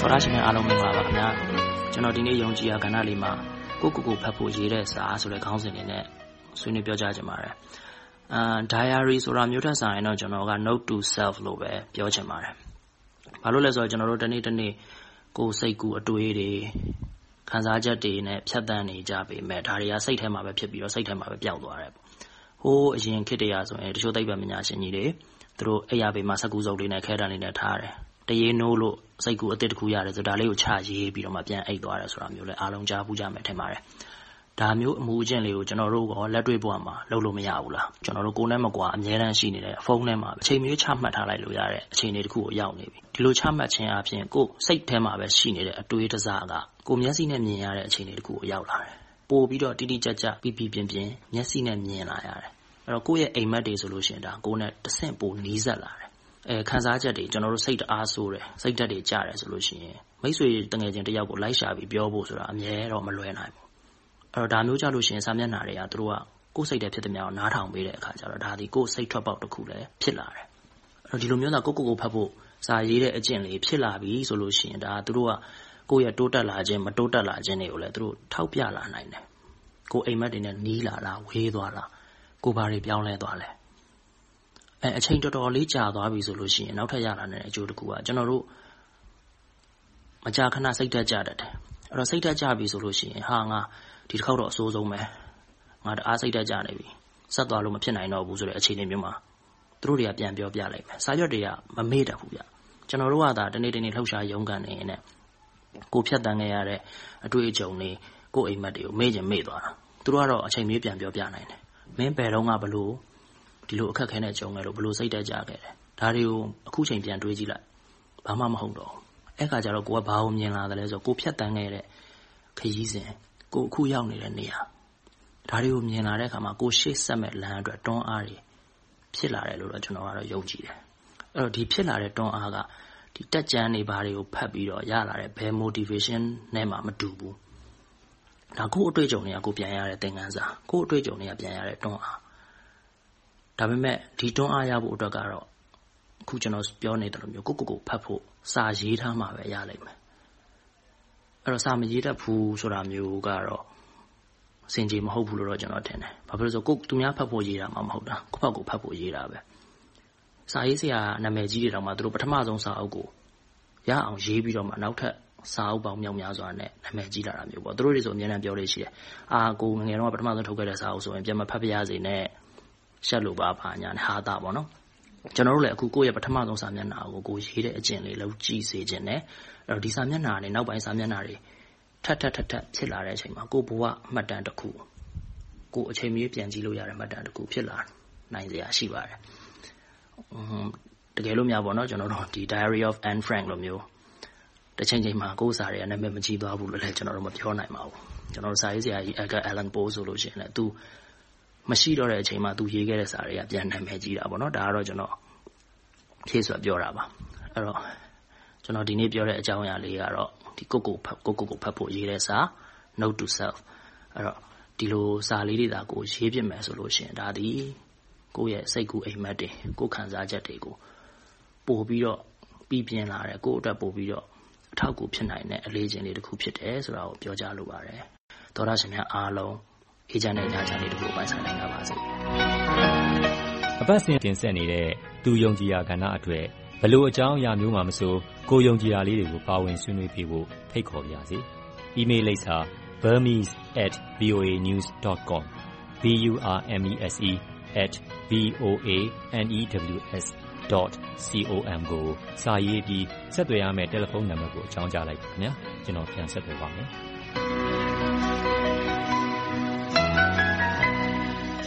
သောတရှင်များအားလုံးမင်္ဂလာပါခင်ဗျာကျွန်တော်ဒီနေ့ယုံကြည်ရာကဏ္ဍလေးမှာကိုကိုကိုဖတ်ဖို့ရေးတဲ့စာဆိုတဲ့ခေါင်းစဉ်လေးနဲ့ဆွေးနွေးပြောကြားချင်ပါတယ်အာ diary ဆိုတာမျိုးထက်ဆိုင်တော့ကျွန်တော်က note to self လို့ပဲပြောချင်ပါတယ်ဘာလို့လဲဆိုတော့ကျွန်တော်တို့တနေ့တနေ့ကိုယ်စိတ်ကူးအတွေးတွေခံစားချက်တွေနဲ့ဖြတ်တန်းနေကြပေမဲ့ဒါတွေကစိတ်ထဲမှာပဲဖြစ်ပြီးတော့စိတ်ထဲမှာပဲပျောက်သွားတယ်ဟိုးအရင်ခေတ်တည်းရဆိုရင်တချို့သိပ္ပံပညာရှင်ကြီးတွေသူတို့အိယာပေမှာစက်ကူစုပ်လေးနဲ့ခဲတံလေးနဲ့ထားတယ် တရေနိုးလို့စိတ်ကူးအသစ်တစ်ခုရတယ်ဆိုဒါလေးကိုချရေးပြီးတော့မှပြန်အိတ်သွားတယ်ဆိုတာမျိုးလဲအားလုံးကြားဘူးကြမယ်ထင်ပါတယ်ဒါမျိုးအမှုအကျင့်လေးကိုကျွန်တော်တို့ကလက်တွေ့ဘဝမှာလုပ်လို့မရဘူးလားကျွန်တော်တို့ကိုယ်နဲ့မကွာအမြဲတမ်းရှိနေတဲ့ဖုန်းထဲမှာအချိန်မျိုးချမှတ်ထားလိုက်လို့ရတဲ့အခြေအနေတစ်ခုကိုရောက်နေပြီဒီလိုချမှတ်ခြင်းအပြင်ကိုယ်စိတ်ထဲမှာပဲရှိနေတဲ့အတွေးတစားကကိုမျက်စိနဲ့မြင်ရတဲ့အခြေအနေတစ်ခုကိုရောက်လာတယ်ပို့ပြီးတော့တိတိကျကျပြပြပြင်းပြင်းမျက်စိနဲ့မြင်လာရတယ်အဲ့တော့ကိုယ့်ရဲ့အိမ်မက်တွေဆိုလို့ရှိရင်ဒါကိုယ်နဲ့တဆင့်ပိုနီးစပ်လာတယ် အဲခံစားချက်တွေကျွန်တော်တို့စိတ်တအားဆိုးတယ်စိတ်ဓာတ်တွေကျတယ်ဆိုလို့ရှိရင်မိတ်ဆွေတငယ်ချင်းတယောက်ကိုလိုက်ရှာပြီးပြောဖို့ဆိုတာအမြဲတော့မလွယ်နိုင်ဘူးအဲ့တော့ဒါမျိုးကြလို့ရှိရင်စာမျက်နှာတွေကသူတို့ကကိုယ်စိတ်တဲ့ဖြစ်တဲ့မြောင်နားထောင်ပေးတဲ့အခါကျတော့ဒါဒီကိုယ်စိတ်ထွက်ပေါက်တစ်ခုလည်းဖြစ်လာတယ်အဲ့တော့ဒီလိုမျိုးသာကိုကိုကိုဖတ်ဖို့စာရေးတဲ့အကျင့်လေးဖြစ်လာပြီဆိုလို့ရှိရင်ဒါသူတို့ကကိုယ့်ရဲ့တိုးတက်လာခြင်းမတိုးတက်လာခြင်းတွေကိုလည်းသူတို့ထောက်ပြလာနိုင်တယ်ကိုယ်အိမ်မက်တွေနဲ့နီးလာလားဝေးသွားလားကိုယ်ဘာတွေပြောင်းလဲသွားလဲ အဲအချိန်တော်တော်လေးကြာသွားပြီဆိုလို့ရှိရင်နောက်ထပ်ရလာတဲ့အကျိုးတစ်ခုကကျွန်တော်တို့မကြာခဏစိတ်သက်ကြတတ်တယ်အဲ့တော့စိတ်သက်ကြပြီဆိုလို့ရှိရင်ဟာငါဒီတစ်ခေါက်တော့အဆိုးဆုံးပဲငါတအားစိတ်သက်ကြနေပြီဆက်သွားလို့မဖြစ်နိုင်တော့ဘူးဆိုတဲ့အခြေအနေမျိုးမှာသူတို့တွေကပြန်ပြောပြလိုက်မယ်စာရွက်တွေကမမေ့တတ်ဘူးဗျကျွန်တော်တို့ကသာတနေ့တနေ့လှုပ်ရှားရုန်းကန်နေနေကိုဖြတ်တန်းခဲ့ရတဲ့အတွေ့အကြုံတွေကိုအိမ်မက်တွေကိုမေ့ချင်မေ့သွားတာသူတို့ကတော့အချိန်မျိုးပြန်ပြောပြနိုင်တယ်မင်းဘယ်တော့မှဘလို့ ဒီလိုအခက်ခဲနဲ့ကြုံခဲ့လို့ဘလို့စိတ်တက်ကြခဲ့တယ်ဒါတွေကိုအခုချိန်ပြန်တွေးကြည့်လိုက်ဘာမှမဟုတ်တော့အဲ့ခါကျတော့ကိုကဘာကိုမြင်လာတယ်လဲဆိုကိုဖြတ်တန်းခဲ့တဲ့ခရီးစဉ်ကိုအခုရောက်နေတဲ့နေရာဒါတွေကိုမြင်လာတဲ့အခါမှာကိုရှေ့ဆက်မဲ့လမ်းအတွက်တွန်းအားတွေဖြစ်လာတယ်လို့တော့ကျွန်တော်ကတော့ယုံကြည်တယ်အဲ့တော့ဒီဖြစ်လာတဲ့တွန်းအားကဒီတက်ကြမ်းနေဘာတွေကိုဖတ်ပြီးတော့ရလာတဲ့ဘယ် motivation နဲ့မှမတူဘူးဒါကိုအတွေ့အကြုံတွေကကိုပြန်ရတဲ့သင်ခန်းစာကိုအတွေ့အကြုံတွေကပြန်ရတဲ့တွန်းအား ဒါပေမဲ့ဒီတွန်းအားရဖို့အတွက်ကတော့အခုကျွန်တော်ပြောနေတယ်လို့မျိုးကိုကိုကိုဖတ်ဖို့စာရေးထားမှပဲရလိမ့်မယ်အဲ့တော့စာမရေးတတ်ဘူးဆိုတာမျိုးကတော့စင်ကြီးမဟုတ်ဘူးလို့တော့ကျွန်တော်ထင်တယ်ဘာဖြစ်လို့ဆိုကိုသူများဖတ်ဖို့ရေးတာမှမဟုတ်တာကိုဖတ်ကိုဖတ်ဖို့ရေးတာပဲစာရေးဆရာနာမည်ကြီးတွေတောင်မှသူတို့ပထမဆုံးစာအုပ်ကိုရအောင်ရေးပြီးတော့မှနောက်ထပ်စာအုပ်ပေါင်းမြောက်များစွာနဲ့နာမည်ကြီးလာတာမျိုးပေါ့သူတို့တွေဆိုအများနဲ့ပြောလို့ရှိတယ်အာကိုငငယ်တော့ပထမဆုံးထုတ်ခဲ့တဲ့စာအုပ်ဆိုရင်ပြန်မဖတ်ပြရစေနဲ့ ရှက်လို့ပါပါညာနဲ့ဟာတာပေါ့နော်ကျွန်တော်တို့လည်းအခုကိုယ့်ရဲ့ပထမဆုံးစာမျက်နှာကိုကိုရေးတဲ့အကျင့်လေးလောက်ကြည့်စေခြင်းနဲ့အဲ့တော့ဒီစာမျက်နှာနဲ့နောက်ပိုင်းစာမျက်နှာတွေထပ်ထပ်ထပ်ထပ်ဖြစ်လာတဲ့အချိန်မှာကိုဘဝမှတ်တမ်းတစ်ခုကိုအချိန်မီပြန်ကြည့်လို့ရတဲ့မှတ်တမ်းတစ်ခုဖြစ်လာနိုင်စရာရှိပါတယ်တကယ်လို့များပေါ့နော်ကျွန်တော်တို့ဒီ Diary of Anne Frank လိုမျိုးတစ်ချိန်ချိန်မှာကိုယ်စာတွေကနာမည်မကြီးသွားဘူးလို့လည်းကျွန်တော်တို့မပြောနိုင်ပါဘူးကျွန်တော်တို့စာရေးဆရာကြီး Edgar Allan Poe ဆိုလို့ရှိရင်လည်းသူ မရှိတော့တဲ့အချိန်မှာသူရေးခဲ့တဲ့စာတွေကပြန်နာမည်ကြီးတာပေါ့နော်ဒါကတော့ကျွန်တော်ဖြည့်စွာပြောတာပါအဲ့တော့ကျွန်တော်ဒီနေ့ပြောတဲ့အကြောင်းအရာလေးကတော့ဒီကိုကိုကိုကိုကိုဖတ်ဖို့ရေးတဲ့စာ note to self အဲ့တော့ဒီလိုစာလေးတွေဒါကိုရေးပြမယ်ဆိုလို့ရှိရင်ဒါဒီကိုယ့်ရဲ့စိတ်ကူးအိမ်မက်တွေကိုခံစားချက်တွေကိုပို့ပြီးတော့ပြီးပြင်းလာတယ်ကိုယ့်အတွက်ပို့ပြီးတော့အထောက်အကူဖြစ်နိုင်တဲ့အလေးချိန်လေးတစ်ခုဖြစ်တယ်ဆိုတာကိုပြောကြားလိုပါတယ်သောရရှင်များအားလုံး အေးချမ်းတဲ့ညချမ်းလေးတစ်ခုပိုင်ဆိုင်နိုင်ကြပါစေအပတ်စဉ်တင်ဆက်နေတဲ့သူယုံကြည်ရာကဏ္ဍအတွက်ဘလို့အကြောင်းအရာမျိုးမှမဆိုကိုယုံကြည်ရာလေးတွေကိုပါဝင်ဆွေးနွေးပြဖို့ဖိတ်ခေါ်ပါရစေ။ email လိပ်စာ burmese@voanews.com b u r m e s e @ v o a n e w s .com ကိုစာရေးပြီးဆက်သွယ်ရမယ့်တယ်လီဖုန်းနံပါတ်ကိုအကြောင်းကြားလိုက်ပါခင်ဗျာကျွန်တော်ပြန်ဆက်သွယ်ပါမယ်